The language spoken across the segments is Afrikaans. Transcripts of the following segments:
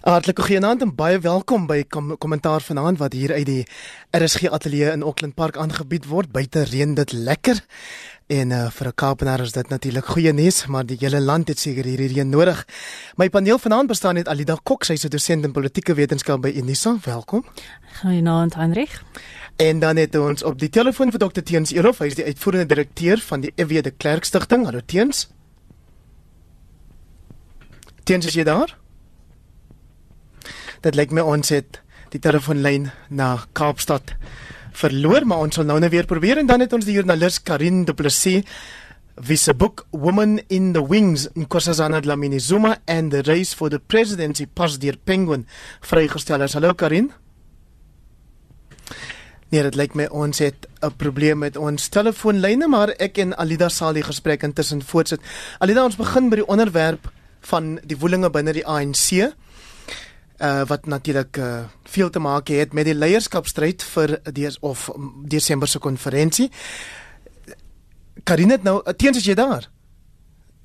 Hartlike goeienaand en baie welkom by kom kommentaar vanaand wat hier uit die RSG ateljee in Auckland Park aangebied word. Buite reën dit lekker. En uh, vir 'n Kaapenaar is dit natuurlik goeie nuus, maar die hele land het seker hierdie reën nodig. My paneel vanaand bestaan uit Alida Kok, sy is 'n dosent in politieke wetenskap by Unisa. Welkom. Goeienaand Heinrich. En dan het ons op die telefoon vir Dr Teens Elof, hy is die uitvoerende direkteur van die EW de Klerk Stichting. Hallo Teens. Teens is jy daar? Dit lyk my ons het die telefoonlyn na Kaapstad verloor, maar ons sal nou net weer probeer en dan het ons die joernalis Karin Du Plessis wie se boek Woman in the Wings in Nkosazana Dlamini Zuma and the Race for the Presidency pas deur Penguin vrygestel. Hallo Karin. Nee, dit lyk my ons het 'n probleem met ons telefoonlyne, maar ek en Alida sal die gesprek intussen voortsit. Alida, ons begin by die onderwerp van die woelinge binne die ANC uh, wat natuurlik uh, veel te maak het met die leierskapstryd vir die of Desember se konferensie. Karine het nou teens as jy daar.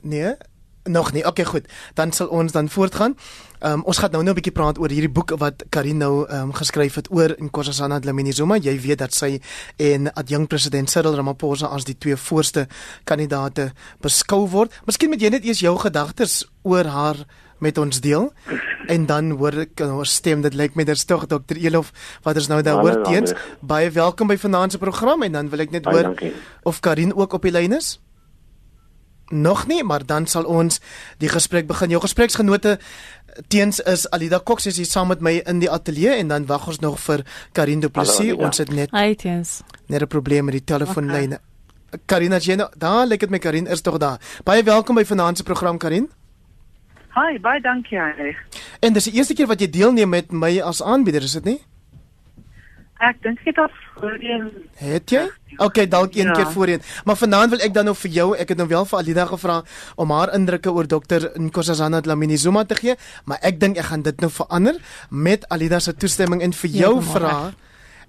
Nee, nog nie. Okay, goed. Dan sal ons dan voortgaan. Um, ons gaan nou nou 'n bietjie praat oor hierdie boek wat Karine nou um, geskryf het oor Nkosazana Dlamini Zuma. Jy weet dat sy en adjunk president Cyril Ramaphosa as die twee voorste kandidaate beskou word. Miskien moet jy net eers jou gedagtes oor haar met ons deel. En dan hoor ek ons stem dit lyk my dis tog dokter Elof wat ons nou daar hoor teens. baie welkom by vanaand se program en dan wil ek net hoor of Karin ook op die lyn is. Nog nie maar dan sal ons die gesprek begin. Jou gespreksgenote teens is Alida Cox is hier saam met my in die ateljee en dan wag ons nog vir Karin Du Plessis. Ons het net Hi teens. net 'n probleem met die telefoonlyne. Okay. Karina Jena daar lyk dit my Karin is tog daar. Baie welkom by vanaand se program Karin Hi, baie dankie Heinrich. En dis die eerste keer wat jy deelneem met my as aanbieder, is dit nie? Ek dink dit het voorheen. Het jy? OK, dalk een ja. keer voorheen. Maar vanaand wil ek dan nou vir jou, ek het nou wel vir Alida gevra om haar indrukke oor dokter Nkosazana Dlamini Zuma te gee, maar ek dink ek gaan dit nou verander met Alida se toestemming en vir jou ja, vra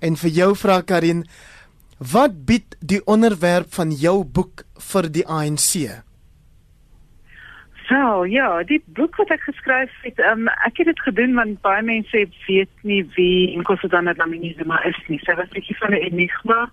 en vir jou vra Karin, wat bied die onderwerp van jou boek vir die ANC? So, ja, die boek wat ek geskryf het, um, ek het dit gedoen want baie mense weet nie wie Nkosazana Dlamini Zuma is nie. Sy was 'n bietjie van 'n enigma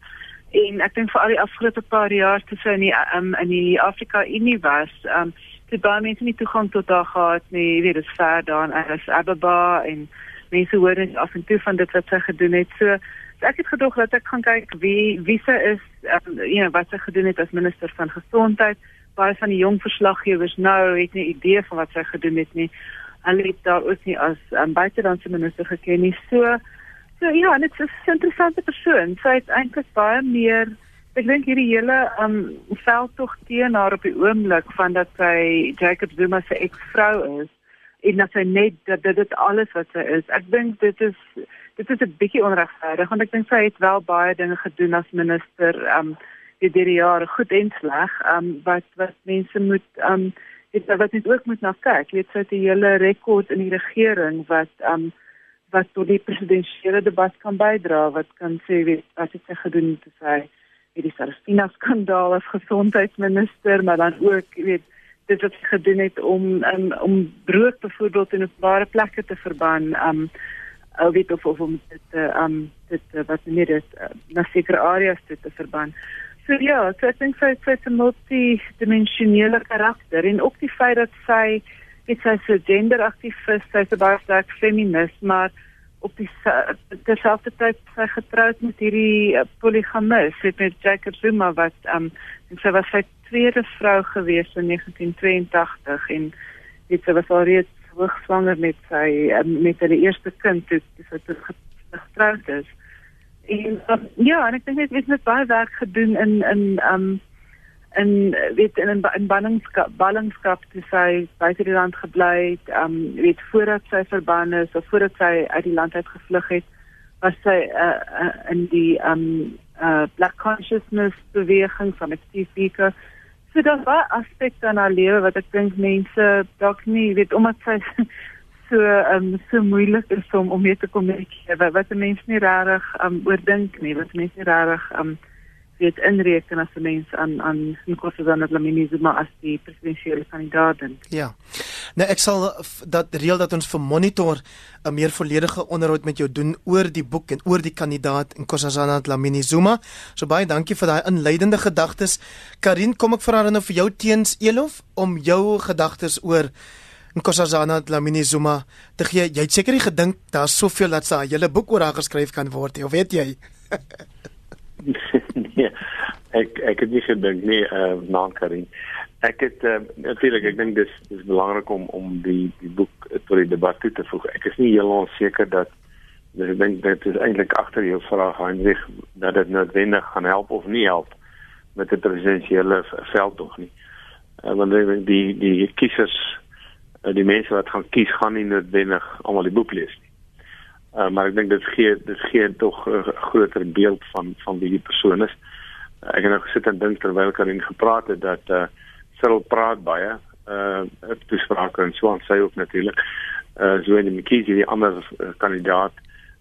en ek dink vir al die afgelope paar jaar toe sy in die um, in die Afrika Unie was, um, het baie mense nie toegang tot haar gehad nie. Jy weet, dit is ver daar in Addis Ababa en mense hoor net af en toe van dit wat sy gedoen het. So, ek het gedog dat ek gaan kyk wie wie sy is, um, you know, wat sy gedoen het as minister van gesondheid baie van die jong verslaggewers nou het nie idee van wat sy gedoen het nie. Hulle het daar ook nie as um, buitelandse minister geken nie. So so ja, dit is 'n interessante persoon. Sy het eintlik baie meer ek dink hierdie hele um veld tog teen haar op die oomblik van dat sy Jacob Zuma se eksvrou is en dat sy net dat dit alles wat sy is. Ek dink dit is dit is 'n bietjie onregverdig want ek dink sy het wel baie dinge gedoen as minister um deur die jare goed en sleg, um wat wat mense moet um weet wat net ook moet na kyk. Weet het 'n hele rekord in die regering wat um wat tot die presidentsiële debat kan bydra, wat kan sê weet wat het sy gedoen te sê hierdie Sarafina skandaal as gesondheidsminister, maar dan ook weet dit wat sy gedoen het om um, om brood byvoorbeeld in openbare plekke te verbân um ou weet of of om dit um dit wat nie dit uh, na sekere areas te, te verbân. So ja, so ek dink sy het 'n multidimensionele karakter en ook die feit dat sy dit sy so genderaktivis, sy is baie sterk feminis, maar op die terselfdertyd sy getroud met hierdie uh, polygamis, met Jacob Zuma wat um en sy was sy tweede vrou gewees in 1982 en dit sy was al reeds hoogswanger met sy um, met haar eerste kind toe sy getroud is. En um, ja, en ek dink dit het baie werk gedoen in in um in weet in 'n in ballingskap ballingskap te sy buite die land gebly het, um weet voordat sy verban is of voordat sy uit die land uit gevlug het, was sy uh, uh, in die um uh black consciousness beweging van Steve Biko. So daar was aspekte aan haar lewe wat ek dink mense dalk nie weet omdat sy so um so moeilik is om om mee te kommunikeer wat, wat mense nie regtig um oordink nie wat mense nie regtig um weet inreken as 'n mens aan aan Nkosazana Dlamini Zuma as die presidentsiële kandidaat. Ja. Nou ek sal dat reël dat ons vir monitor 'n meer volledige onderhoud met jou doen oor die boek en oor die kandidaat Nkosazana Dlamini Zuma. So baie dankie vir daai inleidende gedagtes. Karin, kom ek vra dan nou vir jou teens Elof om jou gedagtes oor Nkosazana Dlamini Zuma te gee. Jy het seker gedink daar's soveel dat sy 'n hele boek oor haar geskryf kan word, of weet jy? nee, ek ek het nie gedink nie, uh, eh, naam Karin. Ek het uh, natuurlik ek dink dis dis belangrik om om die die boek tot die debat toe te voeg. Ek is nie heeltemal seker dat dis ek dink dit is eintlik agter jou vraag Heinrich dat dit noodwendig gaan help of nie help met die presidensiële veld tog nie. Uh, want die die die kiesers die mense wat gaan kies gaan nie noodwendig almal die boek lees nie. Uh, maar ek dink dit gee dit gee tog 'n groter beeld van van wie die persoon is. Uh, ek het nou gesit en dink terwyl aan gepraat het dat uh Cyril praat baie uh op die sprake en so aan sy ook natuurlik. Uh so in die McKinsey die ander uh, kandidaat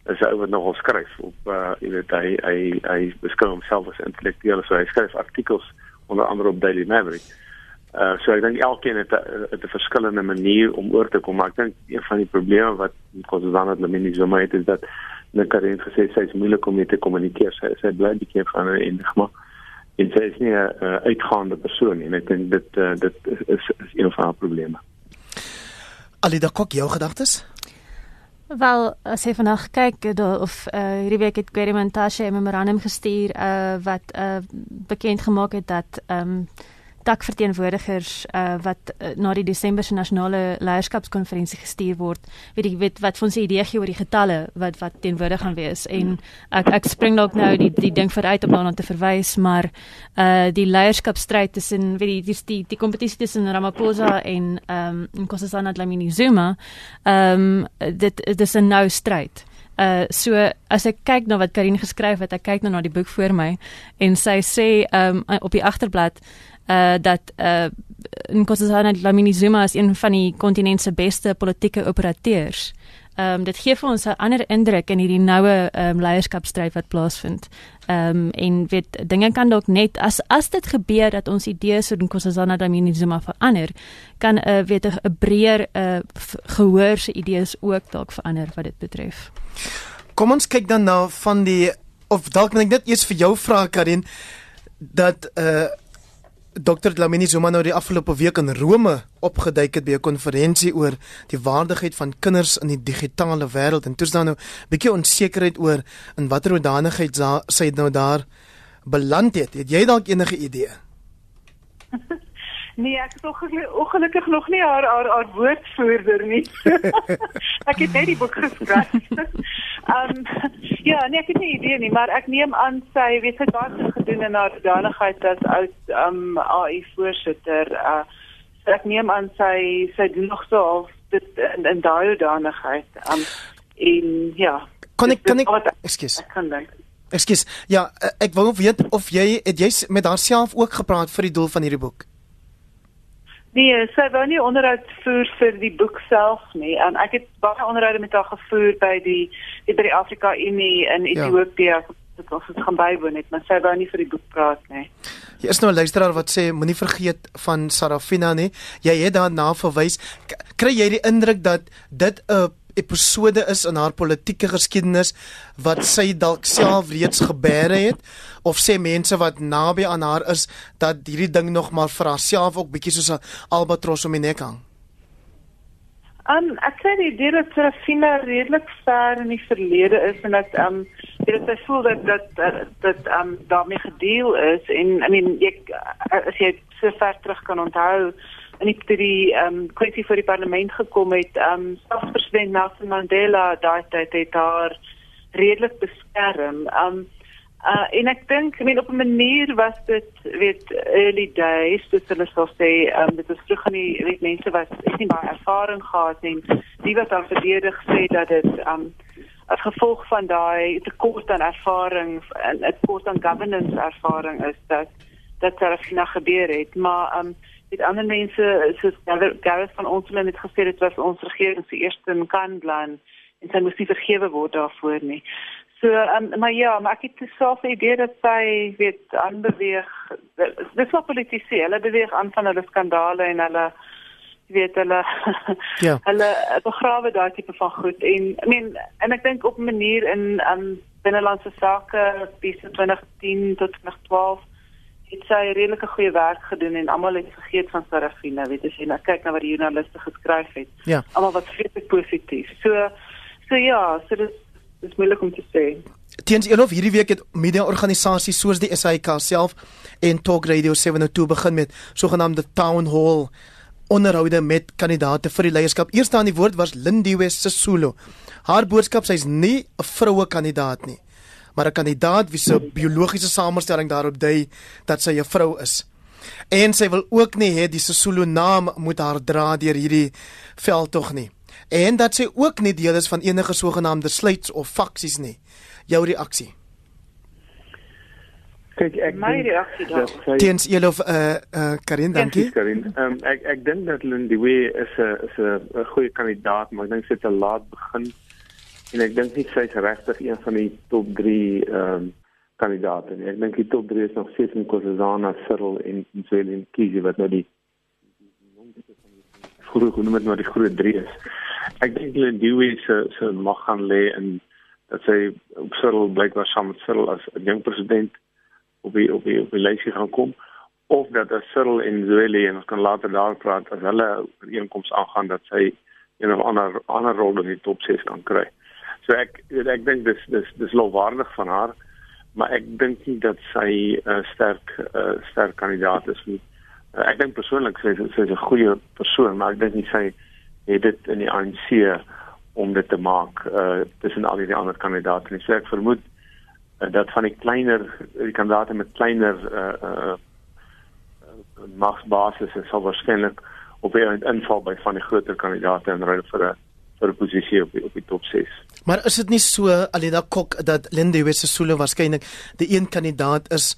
is hy wat nogal skryf op uh jy weet hy hy hy beskryf homself as intellektueel so hy skryf artikels onder andere op Daily Maverick. Uh Uh so ek dink elkeen het 'n verskillende manier om oor te kom, maar ek dink een van die probleme wat Kossazana het met my so maar het is dat net Karin gesê sy is moeilik om mee te kommunikeer. Sy sy bly bietjie van 'n enigma. En sy is nie 'n uh, uitgaande persoon nie en ek dink dit uh, dit is, is is een van haar probleme. Alida Kok, jou gedagtes? Wel, as jy vanaand kyk of uh, hierdie week het Kwerimentashe 'n memorandum gestuur uh, wat uh, bekend gemaak het dat ehm um, takverteenwoordigers uh, wat uh, na die Desember se nasionale leierskapskonferensie gestuur word, weet ek weet wat ons idee gee oor die getalle wat wat teenwoordig gaan wees en ek ek spring dalk nou die die ding vooruit om daarna te verwys, maar uh die leierskapstryd tussen weet die die die kompetisie tussen Ramaphosa en ehm um, Nkosazana Dlamini Zuma, ehm um, dit dit is 'n nou stryd. Uh so as ek kyk na wat Karin geskryf het, ek kyk nou na die boek voor my en sy sê um op die agterblad uh dat uh Nkosazana Dlamini Zuma is een van die kontinent se beste politieke operateurs. Ehm um, dit gee vir ons 'n ander indruk in hierdie noue ehm um, leierskapstryd wat plaasvind. Ehm um, en weet dinge kan dalk net as as dit gebeur dat ons idees oor Nkosazana Dlamini Zuma verander, kan 'n uh, weet 'n breër uh, gehoor se idees ook dalk verander wat dit betref. Kom ons kyk dan na van die of dalk net net eers vir jou vra Karin dat uh Dr. Dlamini Zuma nou die afgelope week in Rome opgeduik het by 'n konferensie oor die waardigheid van kinders in die digitale wêreld en toe is daar nou 'n bietjie onsekerheid oor in watter hoedanigheid sy nou daar beland het. Het jy dalk enige idee? Nee, ek is ongelukkig nog nie haar haar, haar woordvoerder nie. ek het net die boek geskryf. Ehm um, ja, nee, ek het nie idee nie, maar ek neem aan sy weet sy sy gedoen in haar danigheid as oud ehm um, AI voorsitter. Uh, ek neem aan sy sy doen nog so of dit in, in daai danigheid. Ehm um, en ja. Kan ek kan ek Ekskuus. Ek kan dink. Ekskuus. Ja, ek wou weet of jy het jy met haarself ook gepraat vir die doel van hierdie boek? Nee, sy wou nie onderhoud voer vir die boek self nie. En ek het baie onderhoude met haar gevoer by die by die Afrika Unie in ja. Ethiopië. Ja. Dit was dit gaan bywoon net, maar sy wou nie vir die boek praat nie. Hier is nou 'n luisteraar wat sê moenie vergeet van Sarafina nie. Jy het daarna verwys. Kry jy die indruk dat dit 'n episode is in haar politieke geskiedenis wat sy dalk self reeds gebeere het of sê mense wat naby aan haar is dat hierdie ding nog maar vir haarself ook bietjie soos 'n albatros om die nek hang. Um ek sê die idee dat Serafina redelik ver in die verlede is en dat um dit is voel dat dat, dat um daarmee gedeel is en I mean ek as jy so ver terug kan onthou het die ehm um, kwessie vir die parlement gekom het ehm um, staatspresident Nelson Mandela daai tyd het haar redelik beskerm. Ehm um, uh en ek dink ek meen op 'n manier was dit weet early days dis hulle sou sê ehm um, dit is terug aan die weet mense ek nie baie ervaring gehad en die wat dan verdedig sê dat dit ehm um, as gevolg van daai tekort aan ervaring en 'n tekort aan governance ervaring is dat dat daar genoeg gebeur het maar ehm um, met ander mense soos Gareth van ons het gesê dit was ons regering se eerste in Kanlan en sy moes nie vergewe word daarvoor nie. So um, maar ja, maar ek het self die idee dat sy weet aanbeweeg. Dis wat politici, hulle beweeg aan van hulle skandale en hulle weet hulle ja. hulle begrawe daai tipe van goed en I mean en ek dink op 'n manier in um, binnelandse sake bis 2010 tot 2012 het sy redelike goeie werk gedoen en almal het vergeet van Sarafina, weet jy, en ek kyk na wat die joernaliste geskryf het. Ja. Almal wat vreeslik positief. So so ja, so dis dis moeilik om te sê. Teens elof hierdie week het media organisasies soos die SAK self en Talk Radio 702 begin met sogenaamde town hall onderhoude met kandidate vir die leierskap. Eerste aan die woord was Lindiwe Sisulu. Haar boodskap sy is nie 'n vroue kandidaat nie, maar 'n kandidaat wie se biologiese samestelling daarop dui dat sy 'n vrou is. En sy wil ook nie hê die Sisulu naam moet haar dra deur hierdie veldtog nie en dat sy ook nie deel is van enige sogenaamde sluits of faksies nie. Jou reaksie? Kyk, ek my reaksie daarop. Teens julle of eh uh, uh, Karin, dankie. Karin, um, ek ek dink dat Lindiwe is 'n is 'n goeie kandidaat, maar ek dink sy het te laat begin en ek dink nie sy is regtig een van die top 3 ehm um, kandidaate nie. Ek dink die top 3 is nog steeds Nkosazana, Cyril en Zweli Kizi wat nou die groot genoem het nou die groot 3 is. Ek dink Lindiwe se se mag gaan lê in dat sy op Cyril blykbaar saam met Cyril as 'n jong president op die op die op die lysie gaan kom of dat as Cyril en Zweli en ons kan later daar praat as hulle ooreenkomste aangaan dat sy een of ander ander rol in die top 6 kan kry. So ek ek dink dis dis dis lofwaardig van haar, maar ek dink nie dat sy 'n uh, sterk uh, sterk kandidaat is nie. Uh, ek dink persoonlik sy sy is 'n goeie persoon, maar ek dink nie sy het dit in die ANC om dit te maak uh tussen al die ander kandidaate. En so ek vermoed uh, dat van die kleiner die kandidaate met kleiner uh uh magsbasis sal waarskynlik op weer inval by van die groter kandidaate en ry vir 'n vir 'n posisie op die, op die top 6. Maar is dit nie so Alida Kok dat Lindiwe Sisulu waarskynlik die een kandidaat is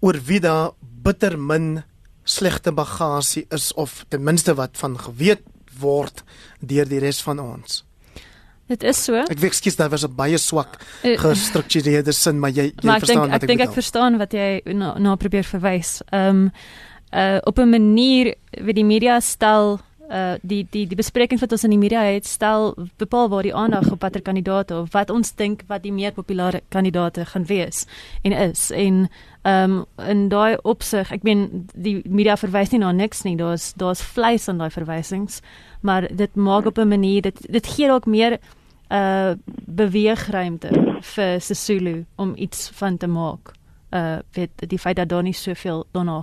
oor wie daar bitter min slegte bagasie is of ten minste wat van geweet word deur die res van ons. Dit is so. Ek weet skies daar was 'n baie swak gestruktureerde sin, maar jy jy maar verstaan denk, wat ek ek dink ek verstaan wat jy na, na probeer verwys. Ehm um, uh op 'n manier wie die media stel uh die die die besprekings wat ons in die media het stel bepaal waar die aandag op watter kandidaate of wat ons dink wat die meer populêre kandidaate gaan wees en is. En ehm um, in daai opsig ek meen die media verwys nie na niks nie. Daar's daar's vleis in daai verwysings maar dit maak op 'n manier dit dit gee dalk meer uh beweegruimte vir Sesulu om iets van te maak. Uh weet die feit dat daar nie soveel daarna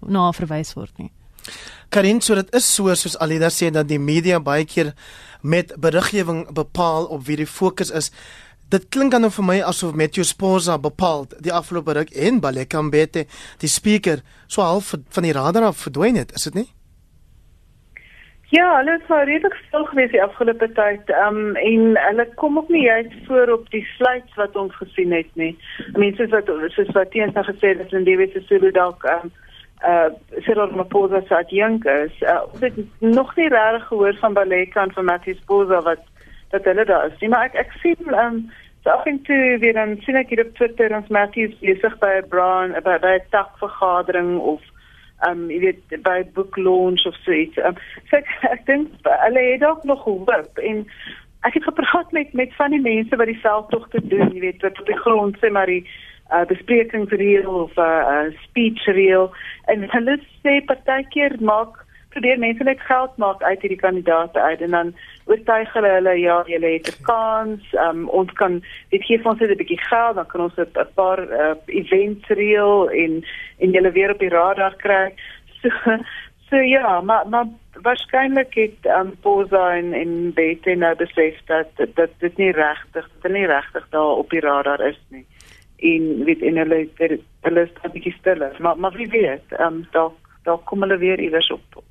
na verwys word nie Karin, so dit is so soos Alida sê dat die media baie keer met beriggewing bepaal op wie die fokus is. Dit klink dan vir my asof Matthew Sposa bepaal die afgelope ruk en Baleka Mbete, die speaker, so half van die radar af verdwyn het, is dit nie? Ja, hulle het maar redelik stil gewees die afgelope tyd. Ehm um, en hulle kom ook nie juist voor op die slides wat ons gesien het nie. Mense wat soos wat teens nou gesê het dat hulle die wisse sou dalk ehm um, uh Cyril Ramaphosa se adjunk is. Uh, ons het nog nie reg gehoor van Baleka en van Matthew Sposa wat dat hulle daar is. Nie, maar ek ek sien um so af en toe weer dan sien ek hier op Twitter ons Matthew besig by 'n brand by by 'n takvergadering of um jy weet by book launch of so iets. Um, so ek ek dink hulle het dalk nog hoop en ek het gepraat met met van die mense wat die veldtogte doen, jy weet wat op die grond sê maar die uh besprekingsreel of 'n uh, uh, speechreel. En hulle sê partykeer maak probeer mense net geld maak uit hierdie kandidaate uit en dan oortuig hulle hulle ja julle het 'n kans. Um, ons kan dit gee vir ons net 'n bietjie geld dan kan ons 'n paar uh, events reel en en julle weer op die radar kry. So so ja maar maar waarskynlik het um, Posa en en Bete nou besef dat dat dit nie regtig dit nie regtig daar op die radar is nie en weet en hulle hulle is 'n bietjie stiller maar maar wie weet ehm um, dalk dalk kom hulle weer iewers op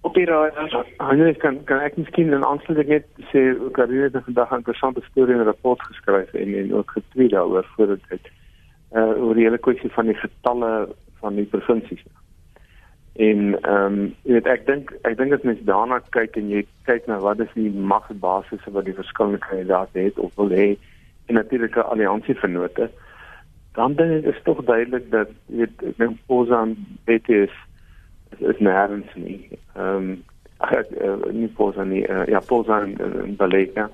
op die radar. Anja kan kan ek miskien in aansluiting net sê ek het hierdie vandag 'n interessante storie in 'n rapport geskryf en en ook getweet daaroor voordat dit uh oor die hele kwessie van die getalle van die provinsies. En ehm um, jy weet ek dink ek dink as mens daarna kyk en jy kyk na wat is die magsbasis wat die verskillende kandidaate het of wil hê en natuurlik 'n alliansie vennote dan dink ek is tog duidelik dat weet ek dink Pozan BT is is nêrens nie. Ehm um, ek uh, nie Pozan nie. Uh, ja Pozan in Balega.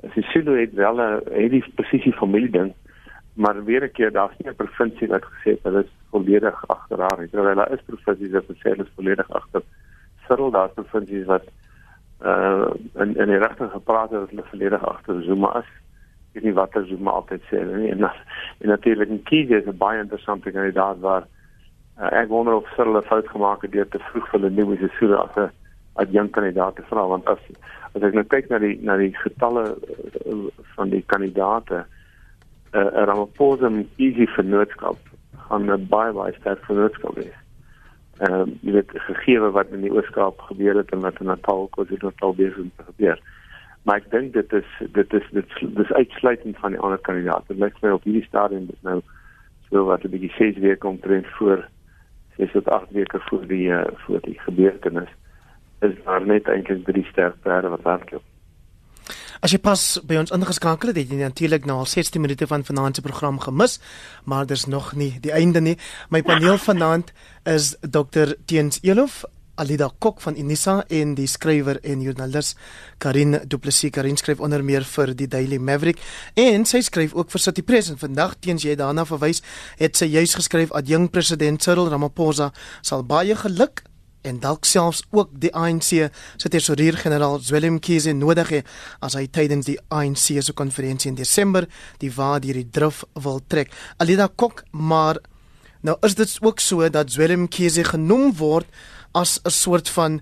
Dit is silhouet wel 'n hierdie presisie familie ding. Maar weer 'n keer daar's nie 'n provinsie wat gesê het hulle is volledig agter haar nie. Terwyl daar is provinsies wat sê hulle is volledig agter. Sirrel daar's provinsies wat uh in in die regte gepraat het dat hulle volledig agter Zuma is weet nie wat Zuma altyd sê nie. En en natuurlik in Kies is 'n baie interessante kandidaat waar uh, ek wonder of hulle fout gemaak het deur te vroeg vir hulle nuwe sesure as 'n as jong kandidaat te vra want as as ek nou kyk na die na die getalle uh, van die kandidaate uh, uh, Ramaphosa en Kies vennootskap gaan 'n baie baie sterk vennootskap wees. Ehm uh, jy weet gegee wat in die Ooskaap gebeur het en wat in Natal KwaZulu-Natal besig is gebeur maar ek dink dit is dit is dit is uitsluitend van die ander kandidaate. Dit lyk my op hierdie stadium is nou so wat 'n bietjie 6 weke omtrent voor 6 tot 8 weke voor die uh, voor die gebeurtenis is daar net eintlik drie sterk perde wat hardloop. As jy pas by ons ingeskakel het, het jy natuurlik na al 16 minute van vanaand se program gemis, maar dis nog nie die einde nie. My paneel vanaand is Dr Teens Elof, Alida Kok van Unisa en die skrywer en joernalis Karin Du Plessis. Karin skryf onder meer vir die Daily Maverick en sy skryf ook vir City Press en vandag teens jy daarna verwys, het sy juis geskryf dat jong president Cyril Ramaphosa sal baie geluk en dalk selfs ook die ANC se tesourier-generaal Willem Kiese nodig hê as hy tydens die ANC se konferensie in Desember die waar die drif wil trek. Alida Kok, maar nou is dit ook so dat Willem Kiese genoem word as 'n soort van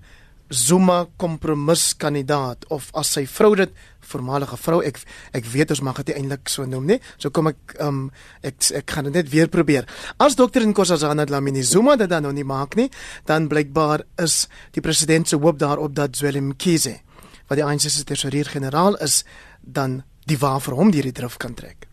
Zuma kompromiskandidaat of as sy vrou dit voormalige vrou ek ek weet ons mag dit eintlik so noem nê so kom ek um, ek ek gaan dit net weer probeer. As dokter Nkosazana Dlamini Zuma dit dan nog nie maak nie dan blykbaar is die president se hoop daarop dat Zweli Mkhize wat die ANC se tesourier-generaal is dan die waar vir hom die drif kan trek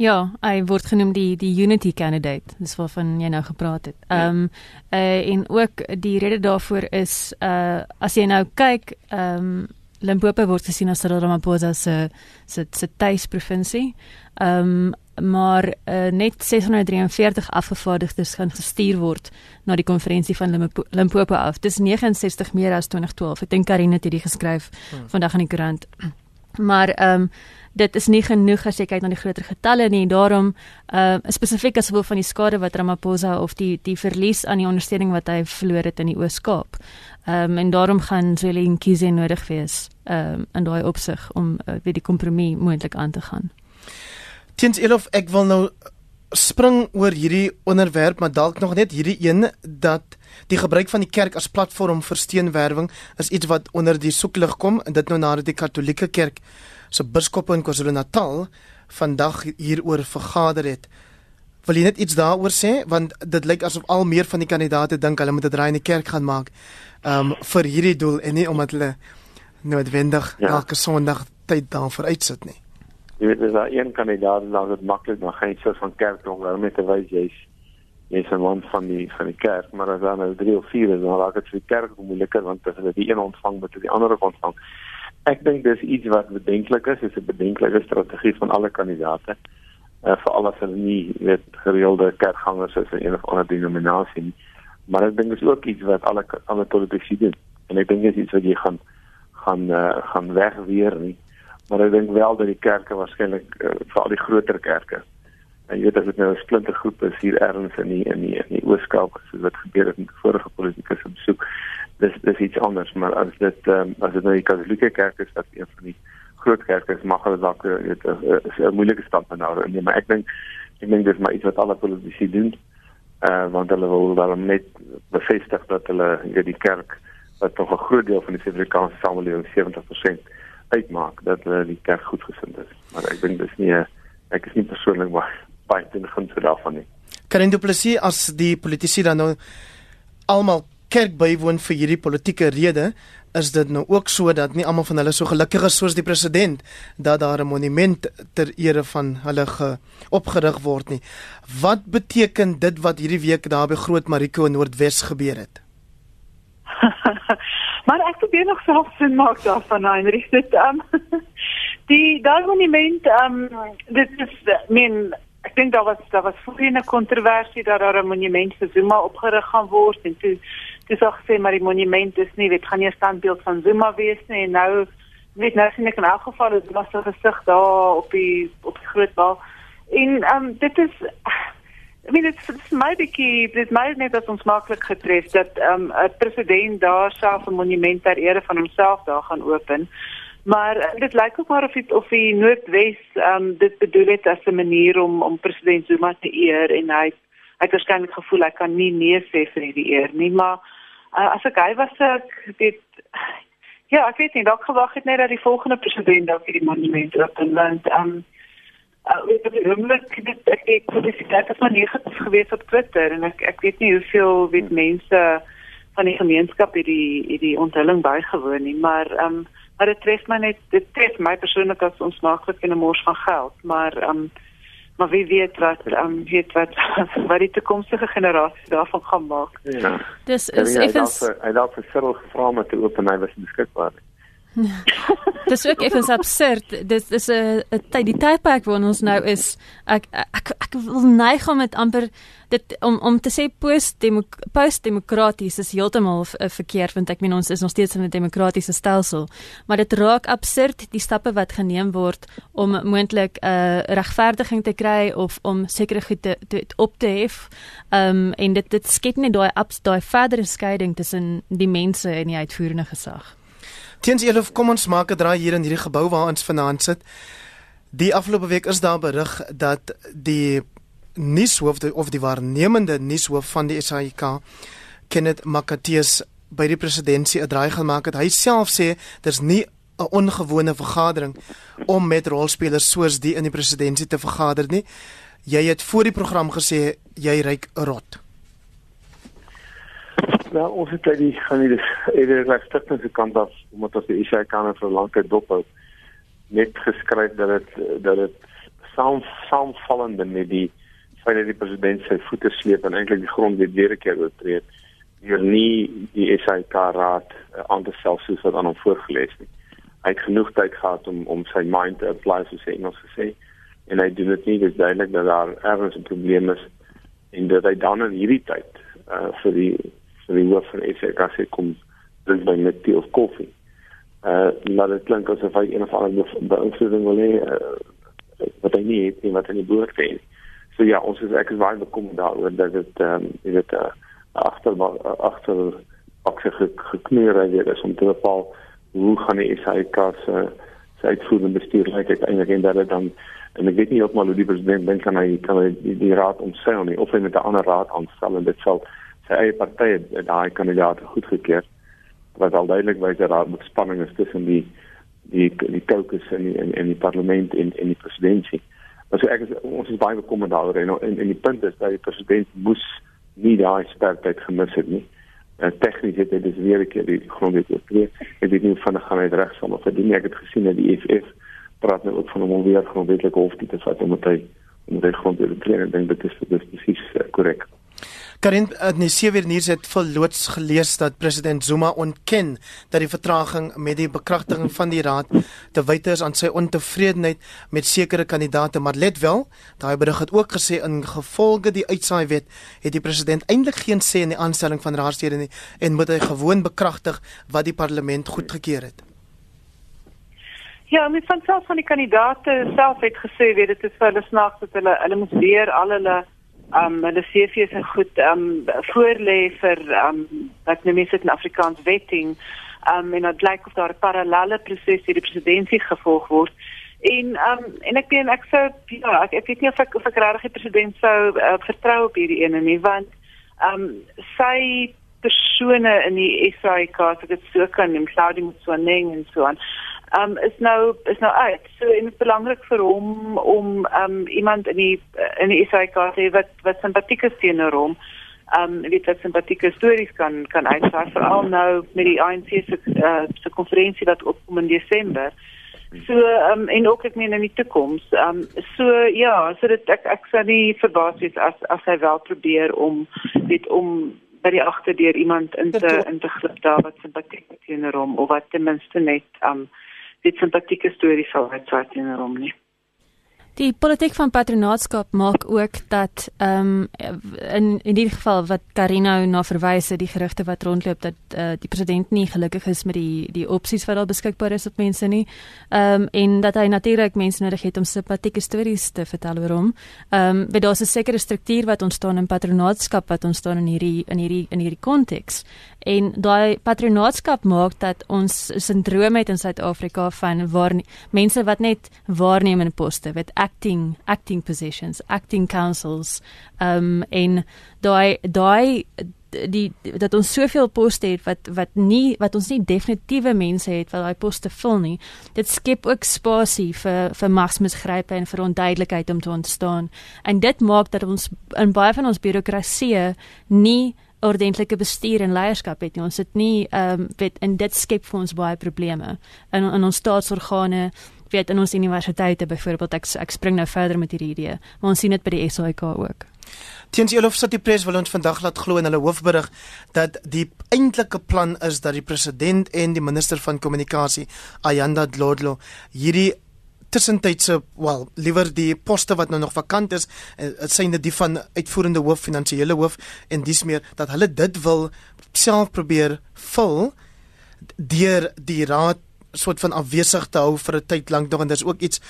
Ja, hy word genoem die die unity candidate. Dis waarvan jy nou gepraat het. Ja. Ehm ja. um, uh, en ook die rede daarvoor is uh as jy nou kyk, ehm um, Limpopo word gesien as Cyril Ramaphosa se se se tuisprovinsie. Ehm um, maar uh, net 643 afgevaardigdes gaan gestuur word na die konferensie van Limpopo af. Dis 69 meer as 2012. Ek dink Karine het hierdie geskryf hmm. vandag in die koerant. Maar ehm um, dit is nie genoeg as jy kyk na die groter getalle nie. Daarom uh spesifiek as gevolg van die skade wat Ramaphosa of die die verlies aan die ondersteuning wat hy verloor het in die Oos-Kaap. Ehm um, en daarom gaan Zweli Nkize nodig wees ehm um, in daai opsig om uh, weer die kompromie moontlik aan te gaan. Tens Elof, ek wil nou spring oor hierdie onderwerp, maar dalk nog net hierdie een dat die gebruik van die kerk as platform vir steenwerwing is iets wat onder die soeklig kom en dit nou nadat die Katolieke Kerk se biskoppe in KwaZulu-Natal vandag hieroor vergader het. Wil jy net iets daaroor sê want dit lyk asof al meer van die kandidaate dink hulle moet 'n draai in die kerk gaan maak um vir hierdie doel en nie omdat hulle noodwendig ja. elke Sondag tyd daarvoor uitsit nie. Jy weet as daar een kandidaat dan dit maklik maar geen so van kerk om wel met te wys jy's jy's 'n man van die van die kerk maar as dan nou 3 of 4 is dan raak dit vir die kerk moeiliker want as hulle die een ontvang moet die ander ook ontvang. Ek dink dis iets wat bedenklik is, is 'n bedenklike strategie van alle kandidaate. Uh, vir al wat hulle nie weet gereelde kerkgangers is in een of ander denominasie nie. Maar ek dink dis ook iets wat alle alle politici doen. En ek dink dit is iets wat jy gaan gaan uh, gaan wegweer nie. Maar ek dink wel dat die kerke waarskynlik uh, vir al die groter kerke en jy weet as dit nou 'n splinter groep is hier ergens in die in die, in die Ooskaap soos wat gebeur het met vorige politieke besoek dis dis iets anders. Maar as dit um, as dit nou die katolieke kerk is dat een van die groot kerke is mag hulle dalk eh, weet eh, eh, 'n moeilike stap nou nee maar ek dink ek dink dis maar iets wat alle politici doen uh, want hulle wil dan net bevestig dat hulle weet die kerk wat tog 'n groot deel van die Suid-Afrikaanse samelewing 70% uitmaak dat hulle die kerk goedgesind is. Maar ek dink dis nie ek is nie persoonlik baie teen gunste daarvan nie Karin Du Plessis as die politici dan nou almal kerk bywoon vir hierdie politieke rede, is dit nou ook so dat nie almal van hulle so gelukkig is soos die president dat daar 'n monument ter ere van hulle ge opgerig word nie. Wat beteken dit wat hierdie week daar by Groot Mariko in Noordwes gebeur het? maar ek probeer nog self sin maak daarvan, Heinrich. Dit um Die daai monument ehm um, dit is men ek dink daar was daar was voorheen 'n kontroversie dat daar 'n monument vir Zuma opgerig gaan word en toe toe sê gesê maar die monument is nie weet gaan nie 'n standbeeld van Zuma wees nie en nou weet nou sien ek in elk geval dit was 'n gesig daar op die op die groot bal en ehm um, dit is I mean it's it's my bietjie dit my net as ons maklik getref dat ehm, 'n um, president daar self 'n monument ter ere van homself daar gaan open. Maar uh, dit lyk ook maar of dit of die Noordwes ehm um, dit bedoel het as 'n manier om om president Zuma te eer en hy hy het waarskynlik gevoel hy kan nie nee sê vir die eer nie, maar uh, as ek hy was ek dit ja, ek weet nie dalk gewag het net dat die volgende president dalk hierdie monument op en ehm um, uh, weet ek oomblik dit ek het publisiteit het maar negatief gewees op Twitter en ek ek weet nie hoeveel weet mense van die gemeenskap hierdie hierdie onthulling bygewoon nie maar ehm um, maar dit tref my net dit tref my persoonlik as ons maaklik in 'n mors van geld maar ehm um, maar wie weet wat um, weet wat wat die toekomstige generasies daarvan gaan maak Ja. Dis Ja, is hy effens het hy het vir Cyril gevra om te open hy was beskikbaar nie. dis ook effens absurd. Dis dis 'n 'n tyd die tydperk waarin ons nou is. Ek ek ek wil neig om dit amper dit om om te sê post-demokraties is heeltemal verkeerd want ek meen ons is nog steeds in 'n demokratiese stelsel. Maar dit raak absurd die stappe wat geneem word om moontlik 'n uh, regverdiging te kry of om sekere goed te, te op te hef. Um, en dit dit skep net daai daai verdere skeiding tussen die mense en die uitvoerende gesag. Teens Elof, kom ons maak 'n draai hier in hierdie gebou waar ons vanaand sit. Die afgelope week is daar berig dat die nuushoof of die waarnemende nuushoof van die SAIK, Kenneth Makateus by die presidentskap 'n draai gemaak het. Hy self sê daar's nie 'n ongewone vergadering om met rolspelers soos die in die presidentskap te vergader nie. Jy het voor die program gesê jy ryk rot. Nou, ons het uit die gaan nie dis eerder reg stigting se kant af omdat ons die ISA kan vir tyd dop hou. Net geskryf dat dit dat dit saam saamvallende met die feit dat die president sy voete sleep en eintlik die grond weer weer keer oortree het. Hier nie die SAK raad uh, aan te self soos wat aan hom voorgeles nie. Hy het genoeg tyd gehad om om sy mind te apply soos hy Engels gesê en hy doen dit nie dis duidelik dat daar ergens 'n probleem is en dat hy dan in hierdie tyd uh vir die vir die hoof van SAK sê kom drink by net tee of koffie. Uh maar dit klink asof hy een of ander beïnvloeding wil hê uh, wat hy nie het nie wat hy nie behoort te hê. So ja, ons is ek is baie bekommerd daaroor dat dit ehm um, jy weet uh, agter agter aksie gekneer weer is om te bepaal hoe gaan die SAK se se uitvoerende bestuur lyk uiteindelik en dat dit dan en ek weet nie heeltemal hoe die president dink kan hy kan hy die, die raad omseil nie of hy met 'n ander raad aanstel en dit sal sy eie party daai kandidaat goedgekeur wat al duidelik wys dat daar spanning is tussen die die die caucus en die en, en die parlement en en die presidentskap. Maar so ek is ons is baie bekommerd daaroor en, en en die punt is dat die president moes nie daai spertyd gemis het nie. Uh, Tegnies het hy dis weer 'n keer die grond het oortree. Ek weet nie van die gaan uit reg sal of dit nie ek het gesien dat die EFF praat nou ook van hom om weer grondwetlike hof te vat om dit om dit grond te oortree en ek dink dit is dit is presies korrek. Uh, Karin die sewe nuus het verloots gelees dat president Zuma ontken dat die vertraging met die bekragtiging van die raad te wyte is aan sy ontevredenheid met sekere kandidaate. Maar let wel daai berig het ook gesê in gevolge die uitsaai wet het die president eintlik geen sê in die aanstelling van raadslede nie en moet hy gewoon bekragtig wat die parlement goedgekeur het. Ja, met van self van die kandidaate self het gesê weet dit is vir hulle snaaks dat hulle hulle moet weer al hulle um hulle CV's en goed um voorlê vir um wat nou mense in Afrikaans wetting. Um en dit lyk of daar 'n parallelle proses hier die presidentskap gevolg word. En um en ek dink ek sou ja ek, ek weet nie of ek of ek regtig die president sou uh, vertrou op hierdie ene nie want um sy persone in die SAIK as ek dit so kan neem Claudie Mtswaneng en so aan um is nou is nou uit. So en dit is belangrik vir hom om um iemand in die in die SAK te wat wat simpatiek is teenoor hom. Um weet wat simpatieke stories kan kan uitsaai veral nou met die ANC se uh, se konferensie wat opkom in Desember. So um en ook ek meen in die toekoms. Um so ja, so dit ek ek sou nie verbaas wees as as hy wel probeer om weet om by die agterdeur iemand in te in te glip daar wat simpatiek teenoor hom of wat ten minste net um dit simpatieke stories sal uitsaai teenoor hom nie. Die politiek van patronaatskap maak ook dat ehm um, in in die geval wat Karino na verwys het die gerugte wat rondloop dat uh, die president nie gelukkig is met die die opsies wat al beskikbaar is op mense nie. Ehm um, en dat hy natuurlik mense nodig het om simpatieke stories te vertel oor hom. Ehm um, weet daar's 'n sekere struktuur wat ontstaan in patronaatskap wat ontstaan in hierdie in hierdie in hierdie konteks. En daai patronaatskap maak dat ons sindroom het in Suid-Afrika van waar mense wat net waarnemende poste, weet acting acting positions, acting councils, um en daai daai die dat ons soveel poste het wat wat nie wat ons nie definitiewe mense het wat daai poste vul nie. Dit skep ook spasie vir vir magsmisgrype en vir onduidelikheid om te ontstaan. En dit maak dat ons in baie van ons birokrasie nie ordentlike bestuur en leierskap het nie. Ons het nie ehm um, weet en dit skep vir ons baie probleme in in ons staatsorgane weet in ons universiteite byvoorbeeld ek ek spring nou verder met hierdie idee maar ons sien dit by die SAIK ook. Tiens Elof sit die pres wil ons vandag laat glo in hulle hoofberig dat die eintlike plan is dat die president en die minister van kommunikasie Ayanda Dlodlo hierdie tussentydse wel liewer die poste wat nou nog vakant is dit uh, syne die van uitvoerende hoof finansiële hoof en dis meer dat hulle dit wil self probeer vul deur die raad soort van afwesig te hou vir 'n tyd lank nog en dis ook iets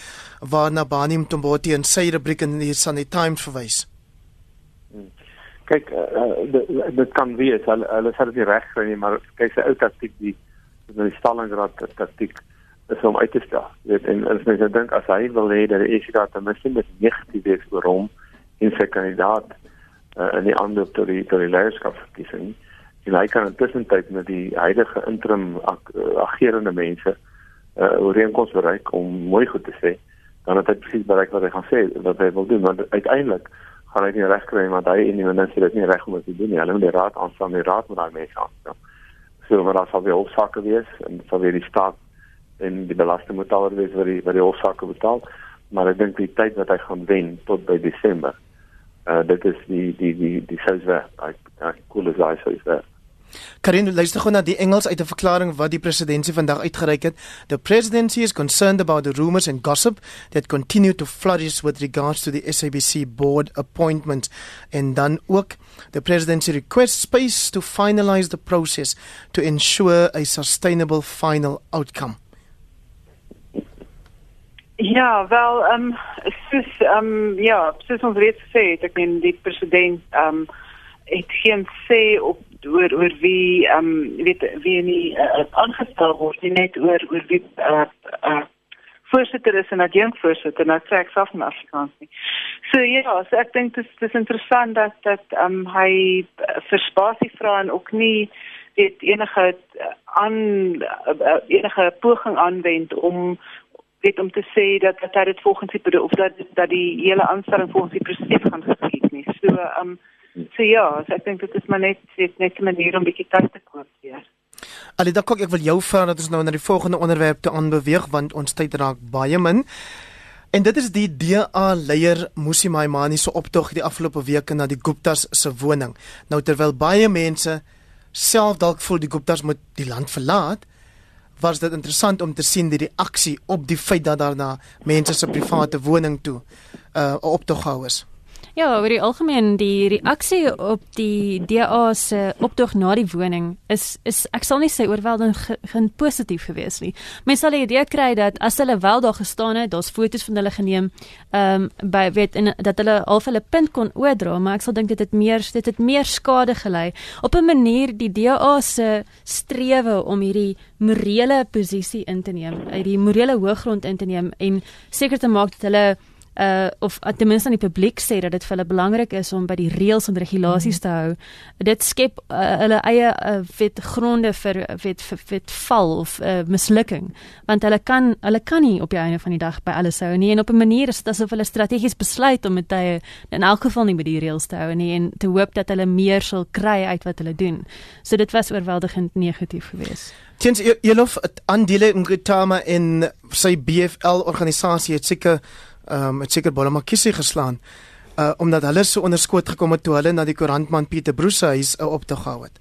waarna Bani Mtomboti in sy rubriek in die Sunday Times verwys. Hmm. Kyk, uh, dit, dit kan wees hulle hulle sê dit reg kry nie, maar kyk sy ou taktik die die Stalingrad taktik is om uit te stel. Weet en as mens dink as hy wil hê dat die EFF ten minste met negatief is oor hom en sy kandidaat uh, in die ander tot die tot die leierskapsverkiesing en hy kan intussen tyd met die huidige interim ag, uh, agerende mense uh ooreenkoms bereik om mooi goed te sê. Dan het hy presies bereik wat hy gaan sê wat hy wil doen want uiteindelik gaan hy nie reg kry want hy en die minister dit nie reg om te doen nie. Hulle moet die raad aanstaan die raad moet daai mense aanstaan so maar daar sal weer hofsaake wees en sal weer die staat en die belasting moet alweer wees wat die wat die hofsaake betaal. Maar ek dink die tyd wat hy gaan wen tot by Desember uh dit is die die die die sous werk ek ek cool as hy sê Karin luister gou na die Engels uit 'n verklaring wat die presidentsie vandag uitgereik het. The presidency is concerned about the rumors and gossip that continue to flourish with regards to the SABC board appointment and dan ook the presidency requests space to finalize the process to ensure a sustainable final outcome. Ja, wel, ehm um, soos ehm um, ja, soos ons reeds gesê het, ek meen die president ehm um, het geen sê op oor oor wie ehm um, weet wie nie uh, aangestel word nie net oor oor wie uh, uh, voorsitter is en adjunkt voorsitter nou sê ek self in Afrikaans nie. So ja, so ek dink dit is interessant dat dat ehm um, hy vir spasie vra en ook nie weet enige aan enige poging aanwend om weet om te sê dat dat dit volgens die of dat dat die hele aanstelling volgens die proses gaan geskied nie. So ehm um, so ja, so ek dink dit is maar net net net 'n manier om bietjie tyd te koop hier. Alida Kok, ek wil jou vra dat ons nou na die volgende onderwerp toe aanbeweeg want ons tyd raak baie min. En dit is die DA leier Musi Maimani se optog die afgelope weke na die Guptas se woning. Nou terwyl baie mense self dalk voel die Guptas moet die land verlaat, was dit interessant om te sien die reaksie op die feit dat daar na mense se private woning toe uh optoghou is. Ja, oor die algemeen die reaksie op die DA se optog na die woning is is ek sal nie sê oorweldigend ge, ge, positief gewees nie. Mense sal die idee kry dat as hulle wel daar gestaan het, daar's foto's van hulle geneem, ehm um, by weet en dat hulle al hulle punt kon oordra, maar ek sal dink dit het meer dit het meer skade gelei op 'n manier die DA se strewe om hierdie morele posisie in te neem, uit die morele hoëgrond in te neem en seker te maak dat hulle uh of uh, ten minste aan die publiek sê dat dit vir hulle belangrik is om by die reëls en regulasies te hou. Dit skep uh, hulle eie uh, wet gronde vir wet vir wet val of uh, mislukking want hulle kan hulle kan nie op die einde van die dag by alles hou nie en op 'n manier is dit asof hulle strategies besluit om met hy in elk geval nie by die reëls te hou nie en te hoop dat hulle meer sal kry uit wat hulle doen. So dit was oorweldigend negatief geweest. Tens Elof aandele Ngitama in sy BFL organisasie het seker ehm um, het seker Bolamakisi geslaan uh omdat hulle so onderskoot gekom het toe hulle na die koerantman Pieter Broese huis uh, op te gehou het.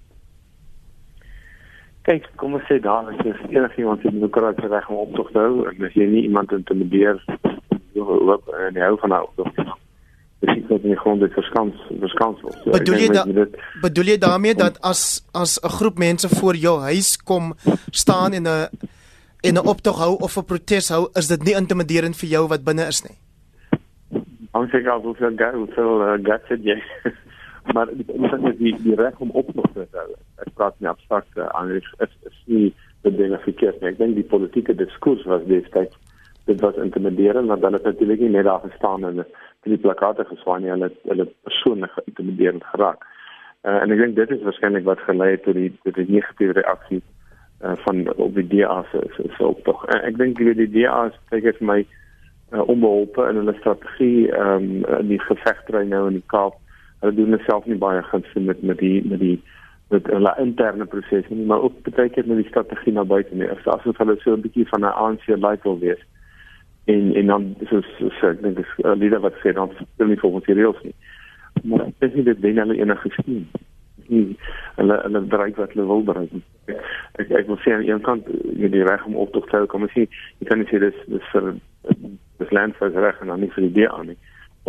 Kyk, kom ons sê daar is enigiemand wat demokratiese reg om op te hou en as jy nie iemand intimideer hoop en hou van nou dis nie net nie gewoon dit verskans verskans word. So, bedoel jy da, dit, bedoel jy daarmee dat as as 'n groep mense voor jou huis kom staan en 'n en 'n optog hou of 'n protes hou, is dit nie intimiderend vir jou wat binne is nie? Ons sê gou hoeveel geld, hoeveel uh, geld het jy? maar dit is die die reg om optog te hou. Ek praat nie abstrakte aan dit is, is nie die dinge verkeerd nie. Ek dink die politieke diskurs was destyds dit was intimiderend want dan het natuurlik nie net daar gestaan en die plakate geswaan nie, hulle hulle persoonlik geïntimideerd geraak. Uh, en ek dink dit is waarskynlik wat gelei het tot die tot die negatiewe reaksie uh, van op die DA se se optog. Uh, ek dink die DA is baie vir my uh, onbeholpe in hulle strategie ehm um, die gevegtry nou in die Kaap. Hulle doen dit self nie baie guns met met die met die met hulle interne prosesse nie, maar ook baie keer met die strategie na buite nie. Asof hulle so 'n bietjie van 'n ANC like wil wees en en dan so so, so ek dink dis 'n uh, leier wat sê dan speel nie volgens die reëls nie. Maar ek dink dit wen hulle enige skien. Hulle hulle bereik wat hulle wil bereik. Ek ek wil sê aan een kant jy die reg om op te hou kom as jy jy kan nie sê dis dis vir dis land vir reg en dan nie vir die DA nie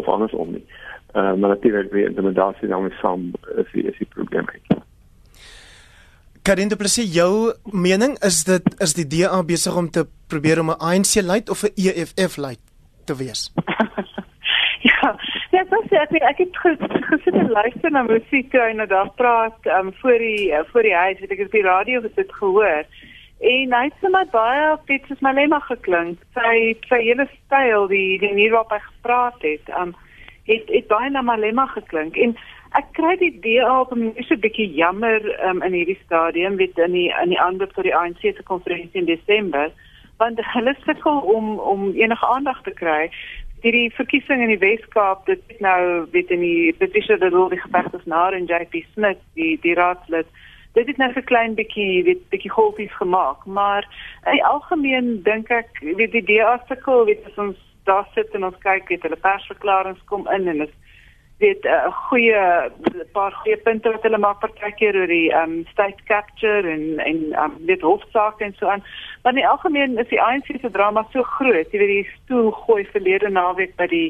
of andersom nie. Uh, maar natuurlik die intimidasie daarmee saam is die, is die probleem ek. Karin de Plessis, jou mening is dit is die DA besig om te probeer om 'n ANC lid of 'n EFF lid te wees? ja, ja, ek ek, ek het gesit en luister na musiek en nou daar praat um, voor die uh, voor die huis, weet ek het die radio dit gehoor. En hy het my baie fit soos my lema geklink. Sy sy hele styl, die die manier waarop hy gepraat het, um, het het baie na my lema geklink. En Ek kry die DA op 'n so 'n bietjie jammer um, in hierdie stadium weet in die in die aanloop tot die ANC se konferensie in Desember want hulle sukkel om om enige aandag te kry. Die verkiesing in die Wes-Kaap, dit is nou weet in die Patricia de Lille geveg is nou en JP Smith, die die raadslid. Dit het net 'n klein bietjie weet bietjie golfies gemaak, maar in die algemeen dink ek weet die DA sukkel weet as ons daar sit en ons kyk het hulle persverklaringe kom in en is weet 'n uh, eh, goeie paar goeie punte wat hulle maak partykeer oor die um state capture en en um dit hoofsaak en so aan. Maar in algemeen is die ANC se drama so groot, jy weet die stoel gooi verlede naweek by die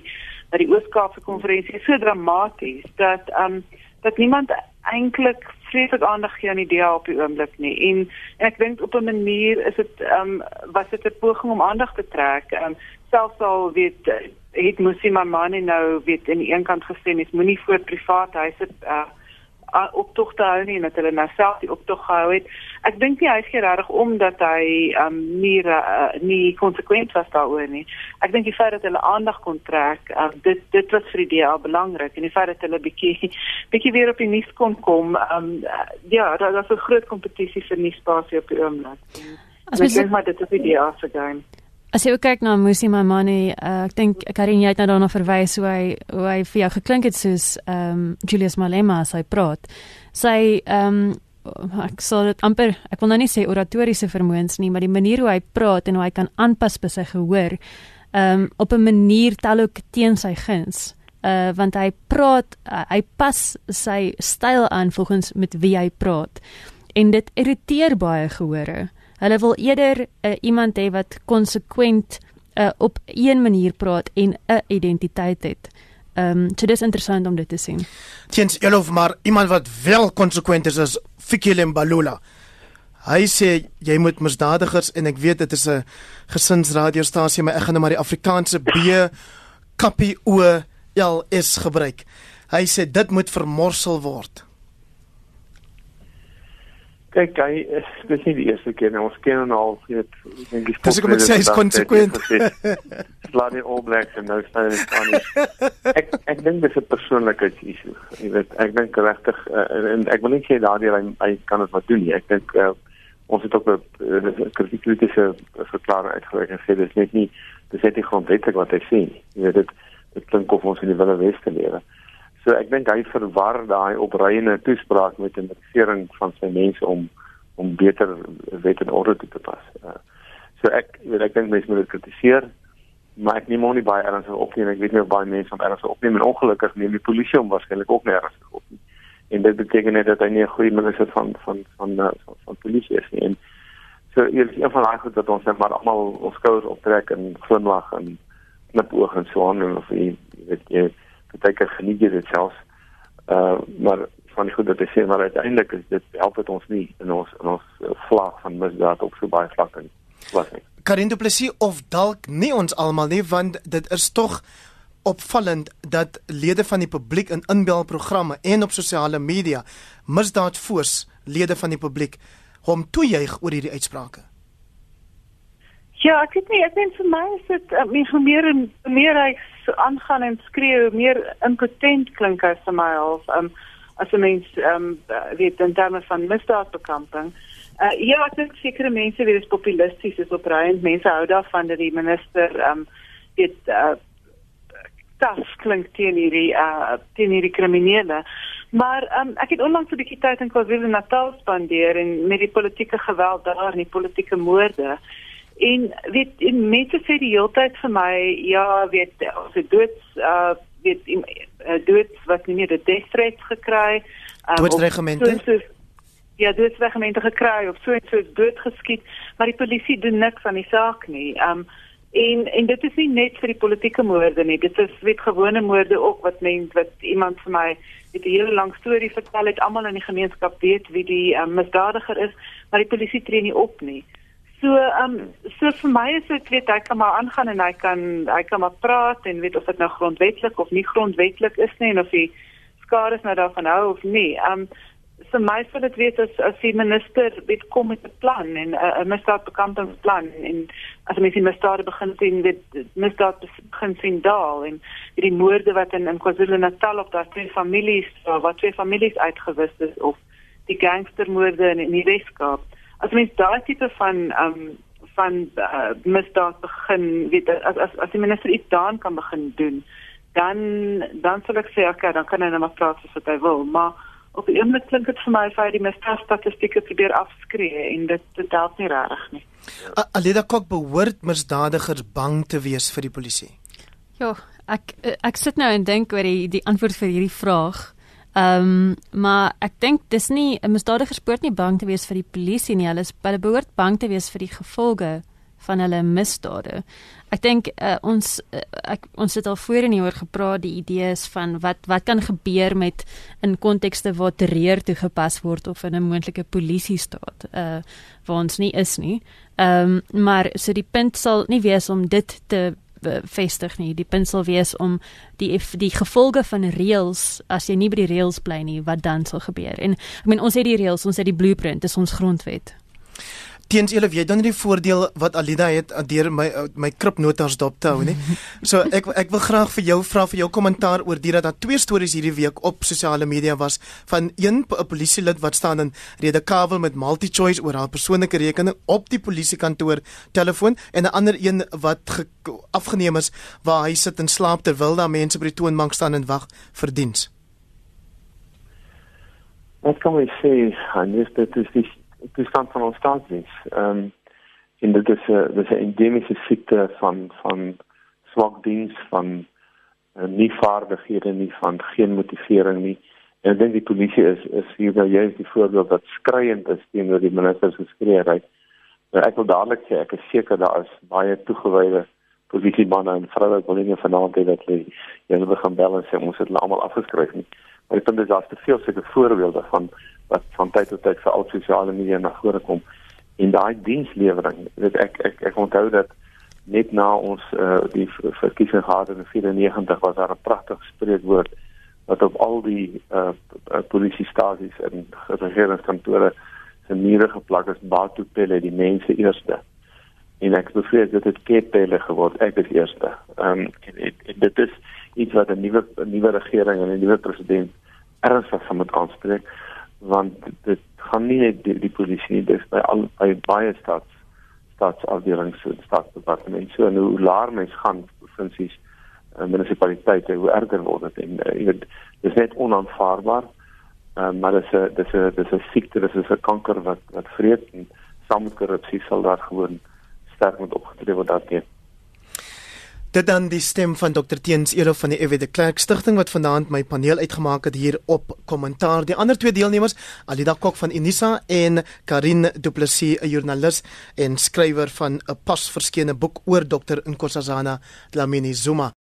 by die Oos-Kaapse konferensie so dramaties dat um dat niemand eintlik vreeslik aandag gee aan die DA op die oomblik nie. En en ek dink op 'n manier is dit um was dit 'n poging om aandag te trek. Um selfs al weet het Musima Mani nou weet in die een kant gesê mens moenie voor privaat huise uh, optog te hou nie en dat hulle nou self die optog gehou het. Ek dink nie hy gee regtig omdat hy um, nie uh, nie konsekwent was daaroor nie. Ek dink die feit dat hulle aandag kon trek, uh, dit dit was vir die DA belangrik en die feit dat hulle bietjie bietjie weer op die nuus kon kom, um, ja, daar was 'n groot kompetisie vir nuusspasie op die oomblik. As ek dink maar dit is die DA se game. As jy kyk na Musi Mamani, uh, ek dink Karin jy het nou daarna verwys hoe hy hoe hy vir jou geklink het soos ehm um, Julius Malema as hy praat. Sy ehm um, ek sou dit amper ek wil nou nie sê oratoriese vermoëns nie, maar die manier hoe hy praat en hoe hy kan aanpas by sy gehoor, ehm um, op 'n manier tel ook teen sy guns. Uh want hy praat uh, hy pas sy styl aan volgens met wie hy praat. En dit irriteer baie gehore. Hulle wil eerder uh, iemand hê wat konsekwent uh, op een manier praat en 'n identiteit het. Ehm um, so dis interessant om dit te sien. Tiens, elof maar iemand wat wel konsekwent is as Fikile Mbalula. Hy sê jy moet misdadigers en ek weet dit is 'n gesinsradiostasie maar ek gaan nou maar die Afrikaanse B kappie O L S gebruik. Hy sê dit moet vermorsel word. Kyk, hy is dis nie die eerste keer nie. Ons ken hom al, weet, ek dink dis Dis kom ek sê hy's konsekwent. Slaat die All Blacks en nou staan hy staan. Ek ek dink dis 'n persoonlike issue. Jy weet, ek dink regtig uh, en ek wil nie sê daardie hy, hy kan dit wat doen nie. Ek dink uh, ons het ook 'n kritiese verklaring uitgewerk en sê dis net nie dis net nie grondwetlik wat hy sê nie. Jy weet dit dit klink of ons in die Wille Weste lewe. So ek dink hy verwar daai opreiende toespraak met 'n regering van sy mense om om beter wet en orde te pas. Uh, so ek weet ek dink mense moet dit kritiseer, maar ek neem hom nie baie ernstig op nie. Ek weet nie of baie mense hom ernstig opneem en ongelukkig neem die polisie hom waarskynlik ook nie ernstig op nie. en dit beteken net dat hy nie 'n goeie minister van van van van, van, van polisie is nie en so hier is een van daai goed dat ons net maar almal ons skouers optrek en glimlag en knipoog en so aan en of jy weet jy beteken geniet jy dit selfs uh maar van die goed dat hy sê maar uiteindelik is dit help dit ons nie in ons in ons vlak van misdaad op so baie vlakke was nie Karin Du Plessis of dalk nie ons almal nie want dit is tog opvallend dat lede van die publiek in inbelprogramme en op sosiale media misdaadvoors lede van die publiek. Hom toejuig oor hierdie uitsprake. Ja, ek weet nie, ek dink vir my is dit uh, meer meer meer hy aangaan en skreeu meer impotent klink as vir my of um, as 'n mens um, weet in terme van misdaadbekamping. Uh, ja, ek dink sekere mense wie is populisties is opreiend. Mense hou daarvan dat die minister um, weet uh, tas klink teen hierdie uh teen hierdie kriminele. Maar um, ek het onlangs 'n bietjie tyd in KwaZulu-Natal spandeer en met die politieke geweld daar en die politieke moorde. En weet en mense sê die hele tyd vir my, ja, weet as dit doods uh weet uh, doods wat nie meer die death threat gekry. Um, doodsregimente. So, so, ja, doodsregimente gekry of so en so dood geskiet, maar die polisie doen niks aan die saak nie. Um En en dit is nie net vir die politieke moorde nie. Dit is weet gewone moorde ook wat mens wat iemand vir my het 'n hele lang storie vertel het. Almal in die gemeenskap weet wie die um, misdadiger is, maar die polisie tree nie op nie. So ehm um, so vir my is dit weet hy kan maar aangaan en hy kan hy kan maar praat en weet of dit nou grondwetlik of nie grondwetlik is nie en of hy skade is nou daarvan hou of nie. Ehm um, vir my sou dit wees as as die minister weet kom met 'n plan en 'n uh, misdaadbekampingsplan en as mens die misdaad begin sien dit misdaad begin sien daal en die moorde wat in in KwaZulu-Natal op daardie twee families wat twee families uitgewis is of die gangstermoorde in, in die Weskaap as mens daai tipe van um van uh, misdaad begin weet as as as die minister iets daan kan begin doen dan dan sal ek sê okay dan kan hy net maar praat as wat hy wil maar op die oomblik klink dit vir my of hy die misdaadstatistieke probeer afskree en dit dit help nie regtig nie. Alida Kok behoort misdadigers bang te wees vir die polisie. Ja, ek ek sit nou en dink oor die die antwoord vir hierdie vraag. Ehm um, maar ek dink dis nie 'n misdadiger spoort nie bang te wees vir die polisie nie. Hulle is hulle behoort bang te wees vir die gevolge van hulle misdade. Ek dink uh, ons uh, ek, ons het al voorheen hieroor gepraat die idees van wat wat kan gebeur met in kontekste waar terreur toegepas word of in 'n moontlike polisie staat uh waar ons nie is nie. Ehm um, maar so die punt sal nie wees om dit te vestig nie. Die punt sal wees om die die gevolge van reëls as jy nie by die reëls bly nie, wat dan sal gebeur. En ek meen ons het die reëls, ons het die blueprint, dis ons grondwet teens julle weet dan nie die voordeel wat Alida het deur my my kripnotas dop te hou nie. So ek ek wil graag vir jou vra vir jou kommentaar oor dit dat daar twee stories hierdie week op sosiale media was van een 'n polisielid wat staan in Redekawel met MultiChoice oor haar persoonlike rekening op die polisiekantoor telefoon en 'n ander een wat afgeneem is waar hy sit en slaap terwyl daar mense by die toonbank staan en wag vir diens. Wat kan jy sê? Hannes, dit is die toestand van ons staatsdiens. Ehm um, en dit is 'n dis 'n endemiese siekte van van swak diens van uh, nie vaardighede nie van geen motivering nie. En ek dink die polisie is is hier by juist die voorbeeld wat skreiend is teenoor die ministers geskree het. Nou ek wil dadelik sê ek is seker daar is baie toegewyde polisiemanne en vroue wat hulle vanaand het dat hulle hulle begin bel en sê ons het hulle almal afgeskryf nie. Maar ek vind dit daar's te veel sulke voorbeelde van wat van tyd tot tyd vir al sosiale media na vore kom. En daai dienslewering weet ek ek ek onthou dat net na ons uh, die verkiesing gehad in 94 was daar 'n pragtige spreekwoord wat op al die uh, polisiestasies en regeringskantore se mure geplak is baatu pelle die mense eerste. En ek bevrees dit het kepelle geword ek is eerste. Um, en, en, en dit is iets wat 'n nuwe nuwe regering en 'n nuwe president ernstig van moet aanspreek want dit gaan nie net die, die polisie nie dis by al by baie staats staatsafdelings en staatsdepartemente so en hoe laer mens gaan provinsies en munisipaliteite hoe erger word dit. En uh, jy weet dis net onaanvaarbaar uh, maar dis 'n dis 'n dis 'n siekte dis 'n kanker wat wat vreet en saam met korrupsie sal daar gewoon sterk moet opgetree word daarteen Dit dan die stem van Dr Teens Elof van die F.W. de Klerk Stichting wat vanaand my paneel uitgemaak het hier op kommentaar. Die ander twee deelnemers, Alida Kok van Unisa en Karin Du Plessis, 'n joernalis en skrywer van 'n pas verskene boek oor Dr Nkosazana Dlamini Zuma.